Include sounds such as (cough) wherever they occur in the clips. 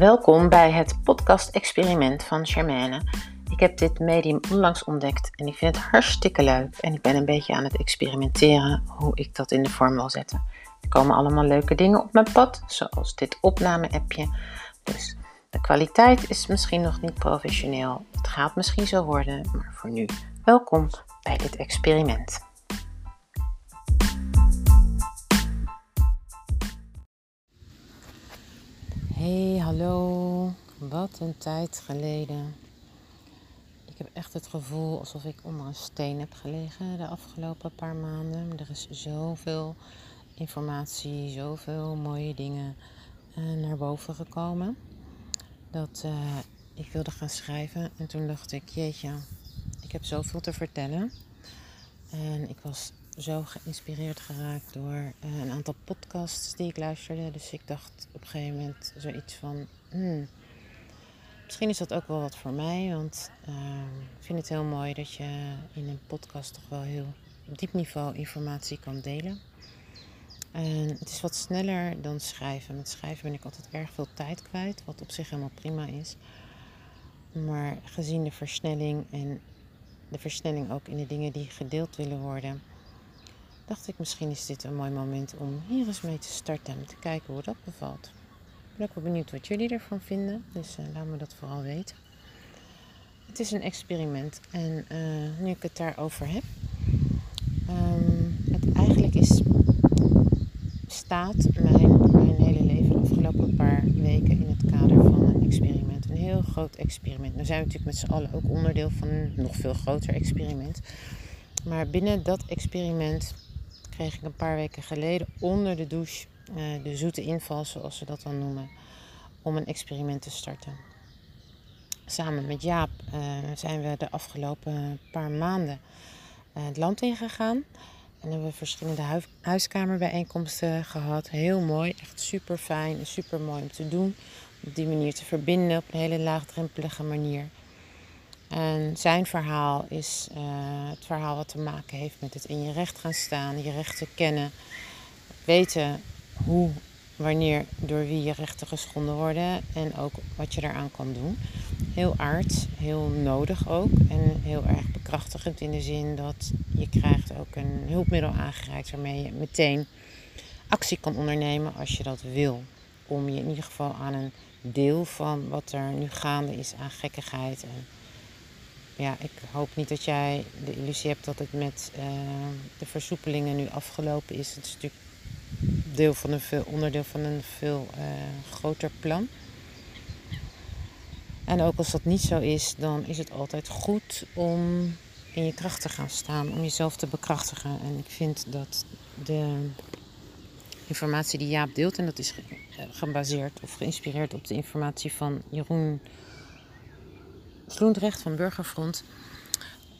Welkom bij het podcast-experiment van Charmaine. Ik heb dit medium onlangs ontdekt en ik vind het hartstikke leuk. En ik ben een beetje aan het experimenteren hoe ik dat in de vorm wil zetten. Er komen allemaal leuke dingen op mijn pad, zoals dit opname-appje. Dus de kwaliteit is misschien nog niet professioneel. Het gaat misschien zo worden, maar voor nu welkom bij dit experiment. Hey, hallo. Wat een tijd geleden. Ik heb echt het gevoel alsof ik onder een steen heb gelegen de afgelopen paar maanden. Er is zoveel informatie, zoveel mooie dingen eh, naar boven gekomen. Dat uh, ik wilde gaan schrijven. En toen dacht ik, jeetje, ik heb zoveel te vertellen. En ik was zo geïnspireerd geraakt door uh, een aantal podcasts die ik luisterde. Dus ik dacht op een gegeven moment zoiets van. Hmm, misschien is dat ook wel wat voor mij. Want uh, ik vind het heel mooi dat je in een podcast toch wel heel op diep niveau informatie kan delen. En het is wat sneller dan schrijven. Met schrijven ben ik altijd erg veel tijd kwijt, wat op zich helemaal prima is. Maar gezien de versnelling en de versnelling ook in de dingen die gedeeld willen worden, dacht ik misschien is dit een mooi moment om hier eens mee te starten en te kijken hoe dat bevalt. Ik ben ook wel benieuwd wat jullie ervan vinden, dus uh, laat me dat vooral weten. Het is een experiment en uh, nu ik het daarover heb, um, het eigenlijk is, staat mijn, mijn hele leven de afgelopen paar weken in het kader van een experiment. Een heel groot experiment. Nu zijn we natuurlijk met z'n allen ook onderdeel van een nog veel groter experiment. Maar binnen dat experiment kreeg ik een paar weken geleden onder de douche uh, de zoete inval, zoals ze dat dan noemen, om een experiment te starten. Samen met Jaap uh, zijn we de afgelopen paar maanden uh, het land ingegaan. En hebben we verschillende hu huiskamerbijeenkomsten gehad. Heel mooi, echt super fijn en super mooi om te doen. Op die manier te verbinden op een hele laagdrempelige manier. En zijn verhaal is uh, het verhaal wat te maken heeft met het in je recht gaan staan, je rechten kennen, weten hoe, wanneer, door wie je rechten geschonden worden en ook wat je daaraan kan doen. Heel aard, heel nodig ook en heel erg bekrachtigend in de zin dat je krijgt ook een hulpmiddel aangereikt waarmee je meteen actie kan ondernemen als je dat wil. Om je in ieder geval aan een deel van wat er nu gaande is aan gekkigheid en ja, ik hoop niet dat jij de illusie hebt dat het met uh, de versoepelingen nu afgelopen is. Het is natuurlijk deel van een onderdeel van een veel uh, groter plan. En ook als dat niet zo is, dan is het altijd goed om in je kracht te gaan staan, om jezelf te bekrachtigen. En ik vind dat de informatie die Jaap deelt, en dat is gebaseerd of geïnspireerd op de informatie van Jeroen Groenrecht van Burgerfront.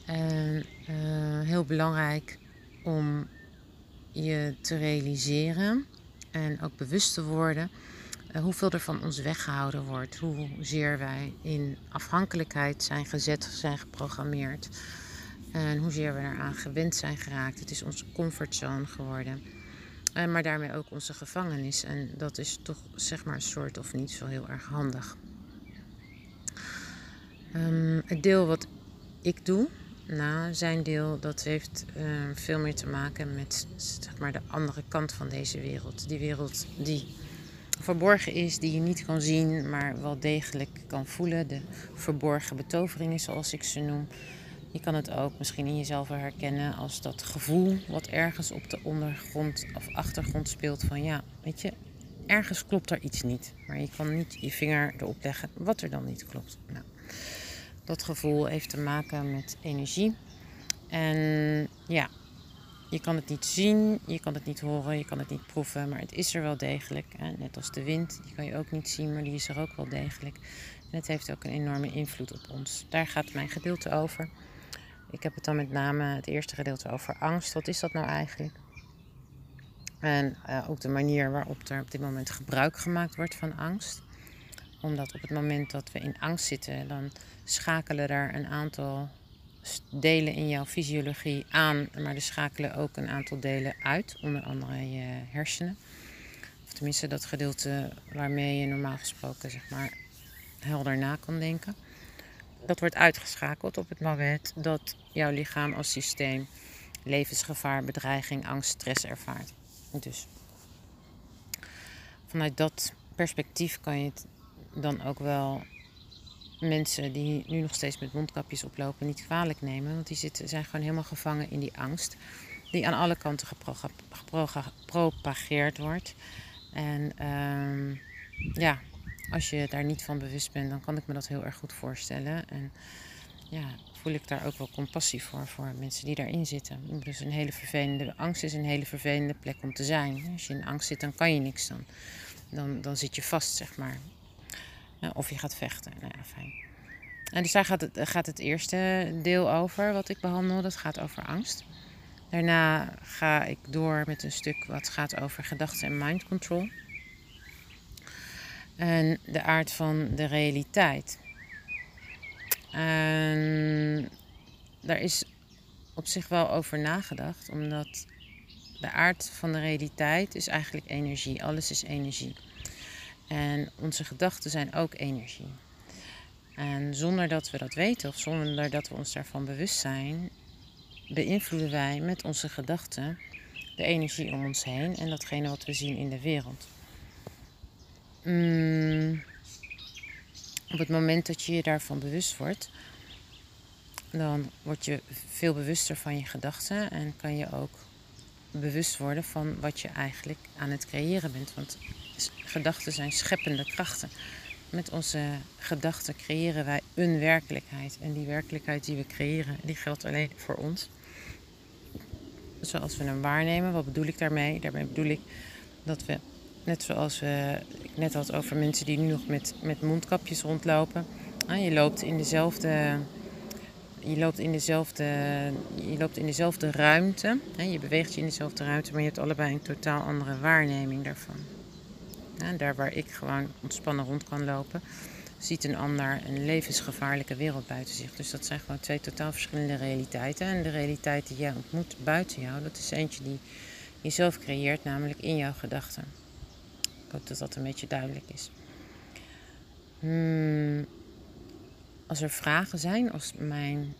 En uh, heel belangrijk om je te realiseren en ook bewust te worden uh, hoeveel er van ons weggehouden wordt. Hoezeer wij in afhankelijkheid zijn gezet, zijn geprogrammeerd. En hoezeer we eraan gewend zijn geraakt. Het is onze comfortzone geworden. Maar daarmee ook onze gevangenis. En dat is toch zeg maar een soort of niet zo heel erg handig. Um, het deel wat ik doe, nou, zijn deel, dat heeft uh, veel meer te maken met zeg maar, de andere kant van deze wereld. Die wereld die verborgen is, die je niet kan zien, maar wel degelijk kan voelen. De verborgen betoveringen, zoals ik ze noem. Je kan het ook misschien in jezelf herkennen als dat gevoel wat ergens op de ondergrond of achtergrond speelt van ja, weet je, ergens klopt er iets niet. Maar je kan niet je vinger erop leggen wat er dan niet klopt. Nou, dat gevoel heeft te maken met energie. En ja, je kan het niet zien, je kan het niet horen, je kan het niet proeven, maar het is er wel degelijk. Net als de wind, die kan je ook niet zien, maar die is er ook wel degelijk. En het heeft ook een enorme invloed op ons. Daar gaat mijn gedeelte over. Ik heb het dan met name het eerste gedeelte over angst. Wat is dat nou eigenlijk? En uh, ook de manier waarop er op dit moment gebruik gemaakt wordt van angst omdat op het moment dat we in angst zitten, dan schakelen er een aantal delen in jouw fysiologie aan, maar er schakelen ook een aantal delen uit, onder andere je hersenen. Of tenminste dat gedeelte waarmee je normaal gesproken zeg maar helder na kan denken. Dat wordt uitgeschakeld op het moment dat jouw lichaam als systeem levensgevaar, bedreiging, angst, stress ervaart. Dus vanuit dat perspectief kan je het dan ook wel mensen die nu nog steeds met mondkapjes oplopen niet kwalijk nemen. Want die zitten, zijn gewoon helemaal gevangen in die angst. Die aan alle kanten gepropageerd wordt. En ehm, ja, als je daar niet van bewust bent, dan kan ik me dat heel erg goed voorstellen. En ja, voel ik daar ook wel compassie voor, voor mensen die daarin zitten. Dus een hele vervelende, angst is een hele vervelende plek om te zijn. Als je in angst zit, dan kan je niks dan. Dan, dan zit je vast, zeg maar. Of je gaat vechten. Nou fijn. En dus daar gaat het, gaat het eerste deel over wat ik behandel. Dat gaat over angst. Daarna ga ik door met een stuk wat gaat over gedachten en mind control. En de aard van de realiteit. En daar is op zich wel over nagedacht, omdat de aard van de realiteit is eigenlijk energie. Alles is energie. En onze gedachten zijn ook energie. En zonder dat we dat weten of zonder dat we ons daarvan bewust zijn, beïnvloeden wij met onze gedachten de energie om ons heen en datgene wat we zien in de wereld. Mm, op het moment dat je je daarvan bewust wordt, dan word je veel bewuster van je gedachten en kan je ook bewust worden van wat je eigenlijk aan het creëren bent. Want gedachten zijn scheppende krachten. Met onze gedachten creëren wij een werkelijkheid. En die werkelijkheid die we creëren, die geldt alleen voor ons. Zoals we hem waarnemen. Wat bedoel ik daarmee? Daarmee bedoel ik dat we, net zoals we, ik net had over mensen die nu nog met, met mondkapjes rondlopen. Ah, je loopt in dezelfde je loopt in dezelfde, je loopt in dezelfde ruimte. Je beweegt je in dezelfde ruimte, maar je hebt allebei een totaal andere waarneming daarvan. Daar waar ik gewoon ontspannen rond kan lopen, ziet een ander een levensgevaarlijke wereld buiten zich. Dus dat zijn gewoon twee totaal verschillende realiteiten. En de realiteit die jij ontmoet buiten jou, dat is eentje die je zelf creëert, namelijk in jouw gedachten. Ik hoop dat dat een beetje duidelijk is. Hmm als er vragen zijn, als mijn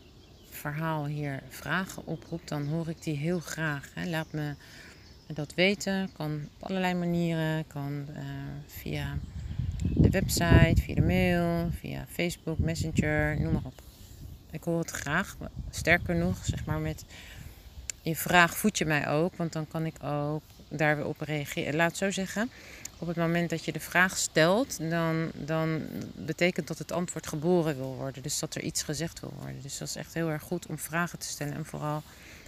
verhaal hier vragen oproept, dan hoor ik die heel graag. Laat me dat weten. Kan op allerlei manieren. Kan uh, via de website, via de mail, via Facebook, Messenger, noem maar op. Ik hoor het graag. Sterker nog, zeg maar met je vraag voed je mij ook, want dan kan ik ook daar weer op reageren. Laat het zo zeggen op het moment dat je de vraag stelt, dan, dan betekent dat het antwoord geboren wil worden. Dus dat er iets gezegd wil worden. Dus dat is echt heel erg goed om vragen te stellen. En vooral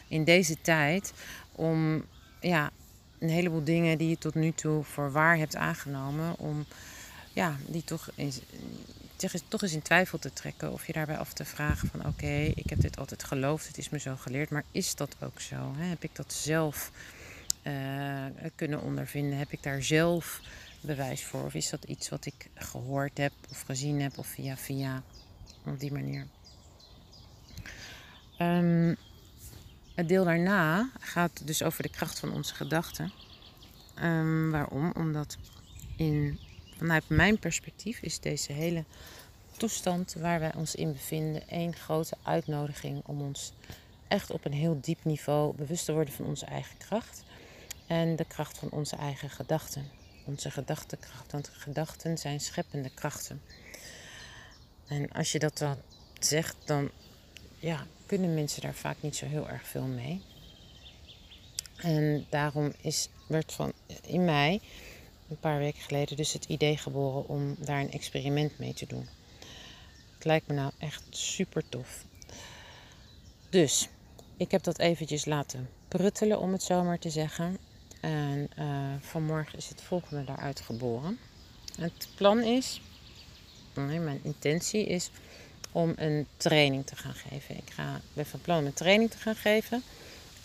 in deze tijd om ja, een heleboel dingen die je tot nu toe voor waar hebt aangenomen, om ja, die toch eens, toch eens in twijfel te trekken. Of je daarbij af te vragen van oké, ik heb dit altijd geloofd, het is me zo geleerd, maar is dat ook zo? Heb ik dat zelf uh, kunnen ondervinden? Heb ik daar zelf bewijs voor? Of is dat iets wat ik gehoord heb of gezien heb of via via op die manier? Um, het deel daarna gaat dus over de kracht van onze gedachten. Um, waarom? Omdat in, vanuit mijn perspectief is deze hele toestand waar wij ons in bevinden één grote uitnodiging om ons echt op een heel diep niveau bewust te worden van onze eigen kracht en de kracht van onze eigen gedachten. Onze gedachtenkracht, want gedachten zijn scheppende krachten. En als je dat dan zegt, dan ja, kunnen mensen daar vaak niet zo heel erg veel mee. En daarom is, werd van in mei, een paar weken geleden, dus het idee geboren om daar een experiment mee te doen. Het lijkt me nou echt super tof. Dus, ik heb dat eventjes laten pruttelen, om het zo maar te zeggen. En uh, vanmorgen is het volgende daaruit geboren. Het plan is, nee, mijn intentie is om een training te gaan geven. Ik ga, ben van plan om een training te gaan geven.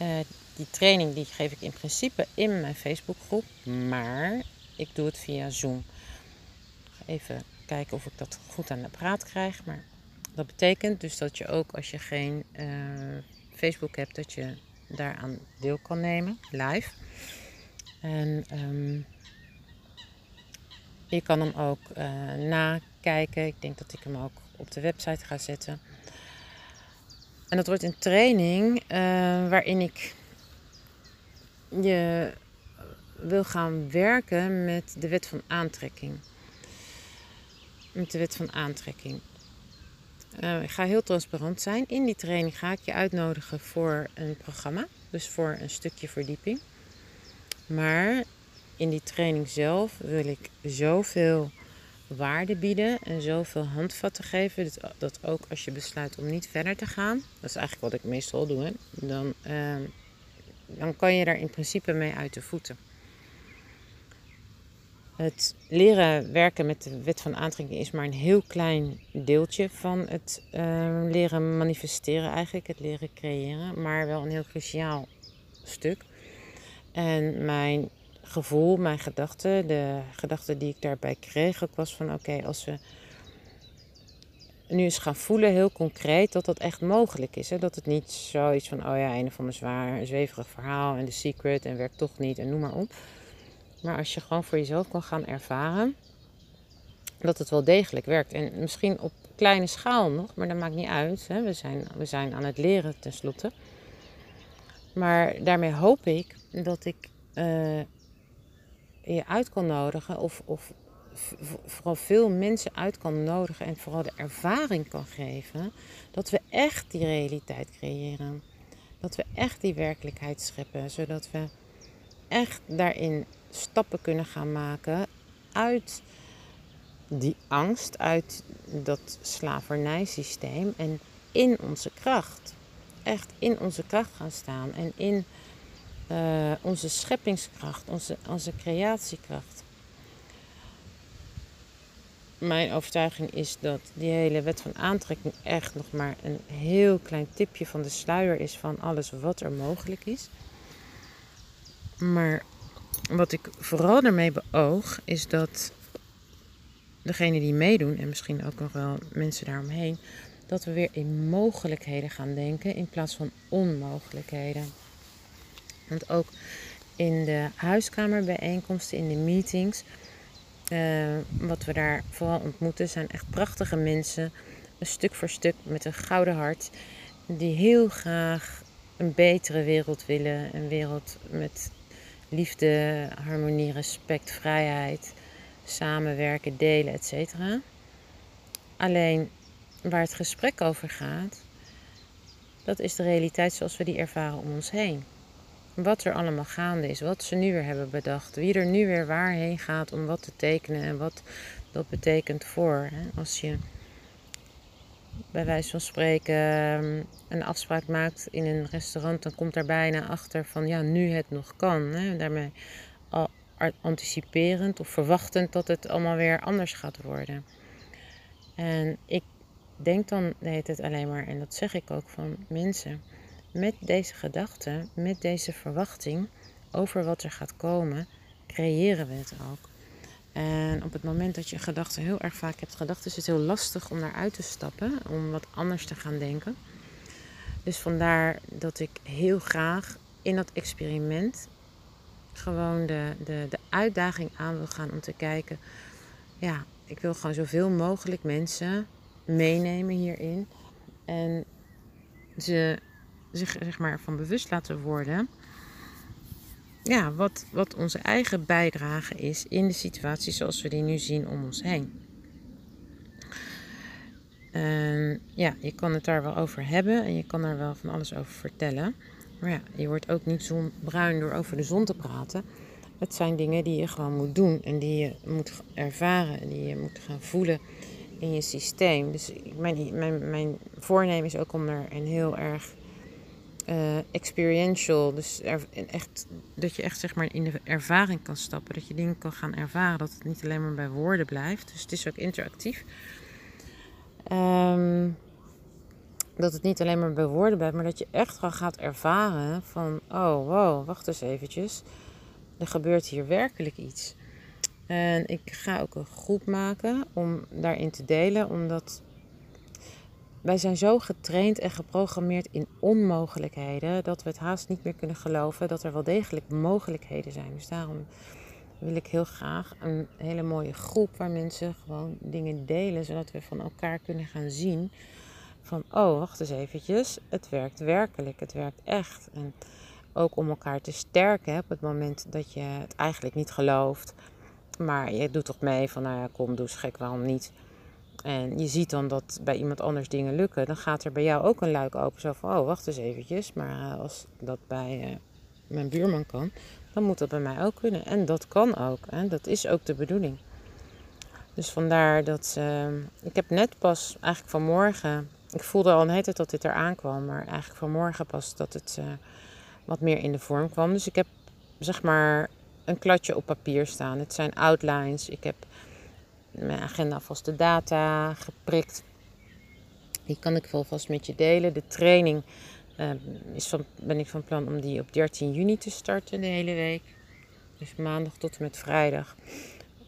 Uh, die training die geef ik in principe in mijn Facebookgroep, maar ik doe het via Zoom. Even kijken of ik dat goed aan de praat krijg. Maar dat betekent dus dat je ook als je geen uh, Facebook hebt, dat je daaraan deel kan nemen, live. En um, Je kan hem ook uh, nakijken. Ik denk dat ik hem ook op de website ga zetten. En dat wordt een training uh, waarin ik je wil gaan werken met de wet van aantrekking. Met de wet van aantrekking. Uh, ik ga heel transparant zijn. In die training ga ik je uitnodigen voor een programma. Dus voor een stukje verdieping. Maar in die training zelf wil ik zoveel waarde bieden en zoveel handvatten geven. Dat ook als je besluit om niet verder te gaan, dat is eigenlijk wat ik meestal doe, dan, uh, dan kan je daar in principe mee uit de voeten. Het leren werken met de wet van aantrekking is maar een heel klein deeltje van het uh, leren manifesteren, eigenlijk, het leren creëren, maar wel een heel cruciaal stuk. En mijn gevoel, mijn gedachten, de gedachte die ik daarbij kreeg, ook was van oké, als we nu eens gaan voelen, heel concreet, dat dat echt mogelijk is. Hè? Dat het niet zoiets van, oh ja, een of ander zwaar, zweverig verhaal en de secret en werkt toch niet en noem maar op. Maar als je gewoon voor jezelf kan gaan ervaren dat het wel degelijk werkt. En misschien op kleine schaal nog, maar dat maakt niet uit. Hè? We, zijn, we zijn aan het leren tenslotte. Maar daarmee hoop ik dat ik uh, je uit kan nodigen, of, of vooral veel mensen uit kan nodigen en vooral de ervaring kan geven dat we echt die realiteit creëren. Dat we echt die werkelijkheid scheppen, zodat we echt daarin stappen kunnen gaan maken uit die angst, uit dat slavernijsysteem en in onze kracht. Echt in onze kracht gaan staan en in uh, onze scheppingskracht, onze, onze creatiekracht. Mijn overtuiging is dat die hele wet van aantrekking echt nog maar een heel klein tipje van de sluier is van alles wat er mogelijk is. Maar wat ik vooral daarmee beoog is dat degenen die meedoen, en misschien ook nog wel mensen daaromheen, dat we weer in mogelijkheden gaan denken in plaats van onmogelijkheden. Want ook in de huiskamerbijeenkomsten, in de meetings, uh, wat we daar vooral ontmoeten, zijn echt prachtige mensen, stuk voor stuk met een gouden hart, die heel graag een betere wereld willen. Een wereld met liefde, harmonie, respect, vrijheid, samenwerken, delen, etc. Alleen waar het gesprek over gaat, dat is de realiteit zoals we die ervaren om ons heen wat er allemaal gaande is, wat ze nu weer hebben bedacht, wie er nu weer waarheen gaat om wat te tekenen en wat dat betekent voor. Als je bij wijze van spreken ehm, een afspraak maakt in een restaurant, dan komt daar bijna achter van ja, nu het nog kan. Hè? Daarmee anticiperend of verwachtend dat het allemaal weer anders gaat worden. En ik denk dan heet het alleen maar, en dat zeg ik ook van mensen met deze gedachte, met deze verwachting over wat er gaat komen, creëren we het ook. En op het moment dat je gedachten heel erg vaak hebt gedacht, is het heel lastig om daaruit te stappen, om wat anders te gaan denken. Dus vandaar dat ik heel graag in dat experiment gewoon de, de, de uitdaging aan wil gaan om te kijken. Ja, ik wil gewoon zoveel mogelijk mensen meenemen hierin. En ze zich zeg maar, van bewust laten worden. Ja, wat, wat onze eigen bijdrage is in de situatie zoals we die nu zien om ons heen. En ja, je kan het daar wel over hebben en je kan er wel van alles over vertellen. Maar ja, je wordt ook niet zonbruin door over de zon te praten. Het zijn dingen die je gewoon moet doen en die je moet ervaren en die je moet gaan voelen in je systeem. Dus mijn, mijn, mijn voornemen is ook om er een heel erg uh, experiential. Dus echt, dat je echt zeg maar in de ervaring kan stappen. Dat je dingen kan gaan ervaren. Dat het niet alleen maar bij woorden blijft. Dus het is ook interactief. Um, dat het niet alleen maar bij woorden blijft. Maar dat je echt wel gaat ervaren van... Oh, wow, wacht eens eventjes. Er gebeurt hier werkelijk iets. En ik ga ook een groep maken om daarin te delen. Omdat wij zijn zo getraind en geprogrammeerd in onmogelijkheden dat we het haast niet meer kunnen geloven dat er wel degelijk mogelijkheden zijn. Dus daarom wil ik heel graag een hele mooie groep waar mensen gewoon dingen delen, zodat we van elkaar kunnen gaan zien van, oh, wacht eens eventjes, het werkt werkelijk, het werkt echt. En ook om elkaar te sterken op het moment dat je het eigenlijk niet gelooft. Maar je doet toch mee van, nou ja, kom, doe eens gek, waarom niet? En je ziet dan dat bij iemand anders dingen lukken. Dan gaat er bij jou ook een luik open. Zo van, oh, wacht eens eventjes. Maar eh, als dat bij uh, mijn buurman kan, dan moet dat bij mij ook kunnen. En dat kan ook. Hè? Dat is ook de bedoeling. Dus vandaar dat... Ik heb net pas, eigenlijk vanmorgen... Ik voelde al een hele tijd dat dit eraan kwam. Maar eigenlijk vanmorgen pas dat het uh, wat meer in de vorm kwam. Dus ik heb, zeg maar, een kladje op papier staan. Het zijn outlines. Ik heb mijn agenda vast de data geprikt. Die kan ik wel vast met je delen. De training uh, is van, ben ik van plan om die op 13 juni te starten de hele week. Dus maandag tot en met vrijdag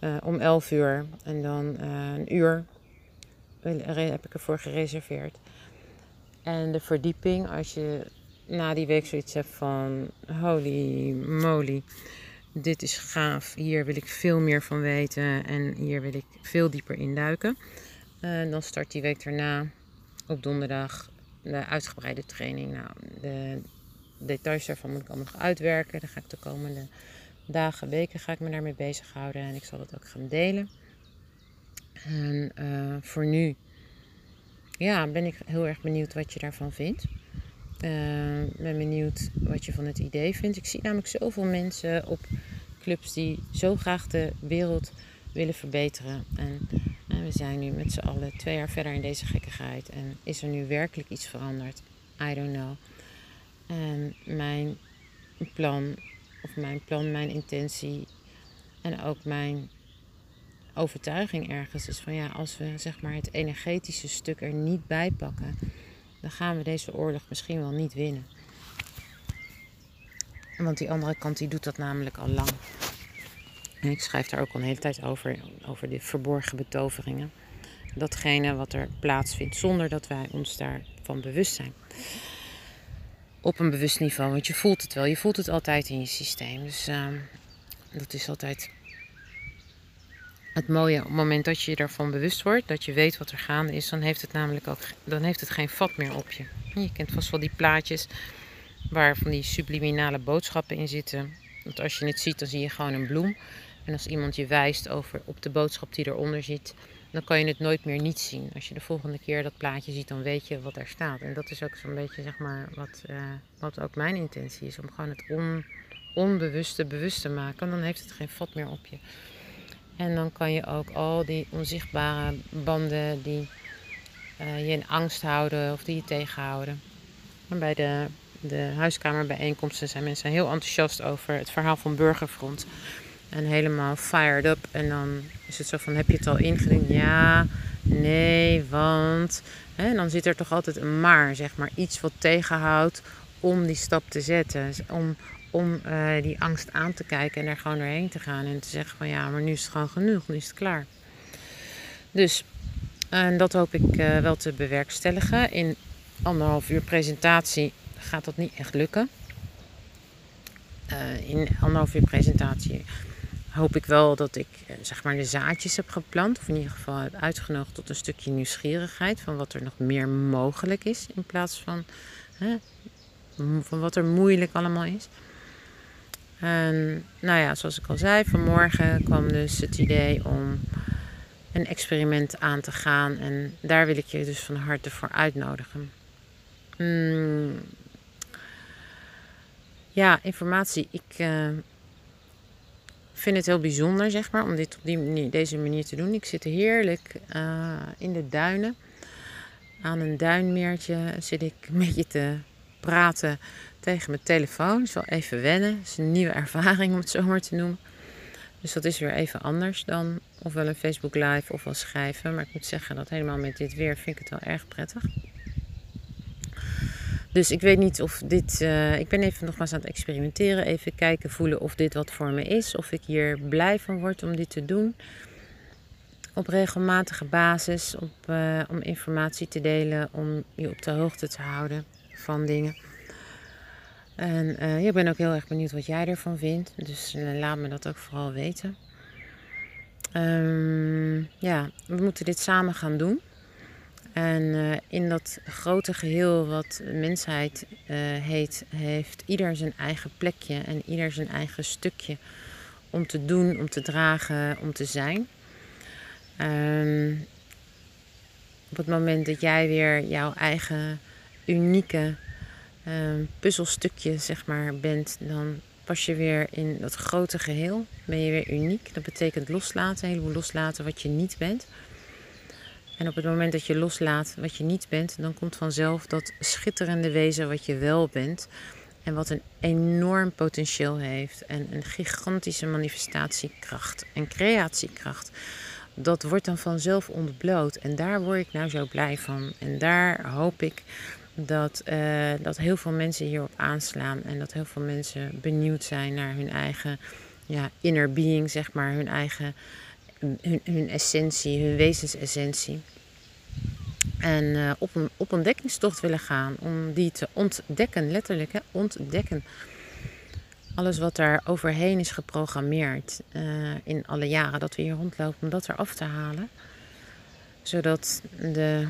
uh, om 11 uur. En dan uh, een uur heb ik ervoor gereserveerd. En de verdieping, als je na die week zoiets hebt van holy moly dit is gaaf, hier wil ik veel meer van weten en hier wil ik veel dieper induiken. Uh, dan start die week daarna op donderdag de uitgebreide training. Nou, de details daarvan moet ik allemaal nog uitwerken. Daar ga ik de komende dagen, weken ga ik me daarmee bezighouden en ik zal dat ook gaan delen. En uh, voor nu ja, ben ik heel erg benieuwd wat je daarvan vindt. Uh, ben benieuwd wat je van het idee vindt. Ik zie namelijk zoveel mensen op clubs die zo graag de wereld willen verbeteren. En, en we zijn nu met z'n allen twee jaar verder in deze gekkigheid. En is er nu werkelijk iets veranderd? I don't know. En mijn plan, of mijn plan, mijn intentie en ook mijn overtuiging ergens is van ja, als we zeg maar het energetische stuk er niet bij pakken dan gaan we deze oorlog misschien wel niet winnen. Want die andere kant die doet dat namelijk al lang. En ik schrijf daar ook al een hele tijd over, over de verborgen betoveringen. Datgene wat er plaatsvindt zonder dat wij ons daarvan bewust zijn. Op een bewust niveau, want je voelt het wel. Je voelt het altijd in je systeem. Dus uh, dat is altijd het mooie, op het moment dat je je bewust wordt, dat je weet wat er gaande is, dan heeft het namelijk ook dan heeft het geen vat meer op je. Je kent vast wel die plaatjes waar van die subliminale boodschappen in zitten. Want als je het ziet, dan zie je gewoon een bloem. En als iemand je wijst over, op de boodschap die eronder zit, dan kan je het nooit meer niet zien. Als je de volgende keer dat plaatje ziet, dan weet je wat er staat. En dat is ook zo'n beetje zeg maar, wat, uh, wat ook mijn intentie is. Om gewoon het on, onbewuste bewust te maken. Dan heeft het geen vat meer op je. En dan kan je ook al die onzichtbare banden die uh, je in angst houden of die je tegenhouden. Bij de, de huiskamerbijeenkomsten zijn mensen heel enthousiast over het verhaal van Burgerfront. En helemaal fired up. En dan is het zo van, heb je het al ingediend? Ja, nee, want... En dan zit er toch altijd een maar, zeg maar. Iets wat tegenhoudt om die stap te zetten. Om, om uh, die angst aan te kijken en er gewoon doorheen te gaan. En te zeggen van ja, maar nu is het gewoon genoeg, nu is het klaar. Dus, en dat hoop ik uh, wel te bewerkstelligen. In anderhalf uur presentatie gaat dat niet echt lukken. Uh, in anderhalf uur presentatie hoop ik wel dat ik zeg maar de zaadjes heb geplant. Of in ieder geval heb uitgenodigd tot een stukje nieuwsgierigheid van wat er nog meer mogelijk is. In plaats van, van wat er moeilijk allemaal is. En nou ja, zoals ik al zei, vanmorgen kwam dus het idee om een experiment aan te gaan. En daar wil ik je dus van harte voor uitnodigen. Hmm. Ja, informatie. Ik uh, vind het heel bijzonder, zeg maar, om dit op die deze manier te doen. Ik zit heerlijk uh, in de duinen. Aan een duinmeertje zit ik een beetje te praten tegen mijn telefoon. is wel even wennen. Het is een nieuwe (laughs) ervaring om het zo maar te noemen. Dus dat is weer even anders dan ofwel een Facebook live of wel schrijven. Maar ik moet zeggen dat helemaal met dit weer vind ik het wel erg prettig. Dus ik weet niet of dit. Uh, ik ben even nogmaals aan het experimenteren. Even kijken, voelen of dit wat voor me is. Of ik hier blij van word om dit te doen. Op regelmatige basis. Op, uh, om informatie te delen. Om je op de hoogte te houden van dingen. En uh, ik ben ook heel erg benieuwd wat jij ervan vindt. Dus laat me dat ook vooral weten. Um, ja, we moeten dit samen gaan doen. En uh, in dat grote geheel wat mensheid heet, heeft ieder zijn eigen plekje en ieder zijn eigen stukje om te doen, om te dragen, om te zijn. Um, op het moment dat jij weer jouw eigen unieke um, puzzelstukje zeg maar, bent, dan pas je weer in dat grote geheel. Ben je weer uniek. Dat betekent loslaten, een heleboel loslaten wat je niet bent. En op het moment dat je loslaat wat je niet bent, dan komt vanzelf dat schitterende wezen wat je wel bent. En wat een enorm potentieel heeft. En een gigantische manifestatiekracht en creatiekracht. Dat wordt dan vanzelf ontbloot. En daar word ik nou zo blij van. En daar hoop ik dat, uh, dat heel veel mensen hierop aanslaan. En dat heel veel mensen benieuwd zijn naar hun eigen ja, inner being, zeg maar. Hun eigen hun, hun essentie, hun wezensessentie. En uh, op, een, op ontdekkingstocht willen gaan om die te ontdekken, letterlijk, hè, ontdekken. Alles wat daar overheen is geprogrammeerd uh, in alle jaren dat we hier rondlopen, om dat eraf te halen. Zodat de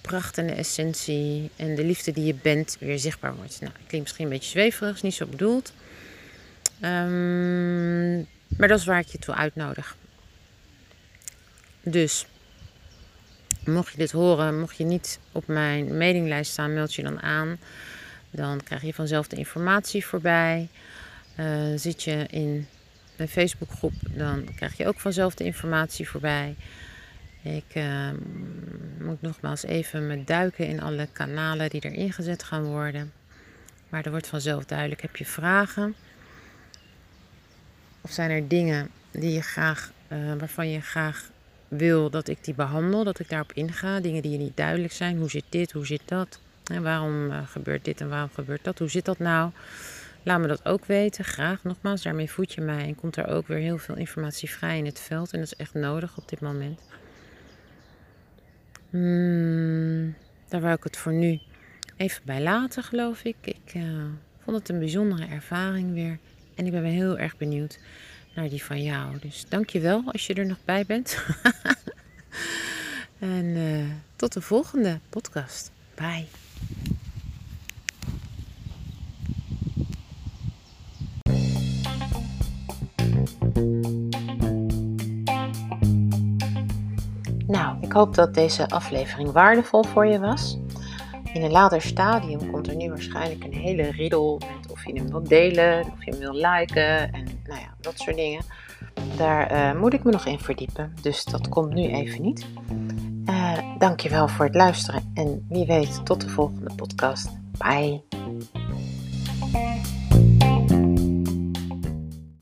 pracht en de essentie en de liefde die je bent weer zichtbaar wordt. Nou, klinkt misschien een beetje zweverig, is niet zo bedoeld. Um, maar dat is waar ik je toe uitnodig. Dus, mocht je dit horen, mocht je niet op mijn mailinglijst staan, meld je dan aan. Dan krijg je vanzelf de informatie voorbij. Uh, zit je in mijn Facebookgroep, dan krijg je ook vanzelf de informatie voorbij. Ik uh, moet nogmaals even me duiken in alle kanalen die er ingezet gaan worden. Maar er wordt vanzelf duidelijk. Heb je vragen? Of zijn er dingen die je graag, uh, waarvan je graag wil dat ik die behandel, dat ik daarop inga. Dingen die je niet duidelijk zijn. Hoe zit dit? Hoe zit dat? En waarom uh, gebeurt dit en waarom gebeurt dat? Hoe zit dat nou? Laat me dat ook weten. Graag nogmaals. Daarmee voed je mij en komt er ook weer heel veel informatie vrij in het veld. En dat is echt nodig op dit moment. Hmm, daar wou ik het voor nu even bij laten, geloof ik. Ik uh, vond het een bijzondere ervaring weer. En ik ben heel erg benieuwd naar die van jou. Dus dank je wel als je er nog bij bent. (laughs) en uh, tot de volgende podcast. Bye. Ik hoop dat deze aflevering waardevol voor je was. In een later stadium komt er nu waarschijnlijk een hele riddle met of je hem wilt delen, of je hem wilt liken en nou ja, dat soort dingen. Daar uh, moet ik me nog in verdiepen, dus dat komt nu even niet. Uh, dankjewel voor het luisteren en wie weet tot de volgende podcast. Bye!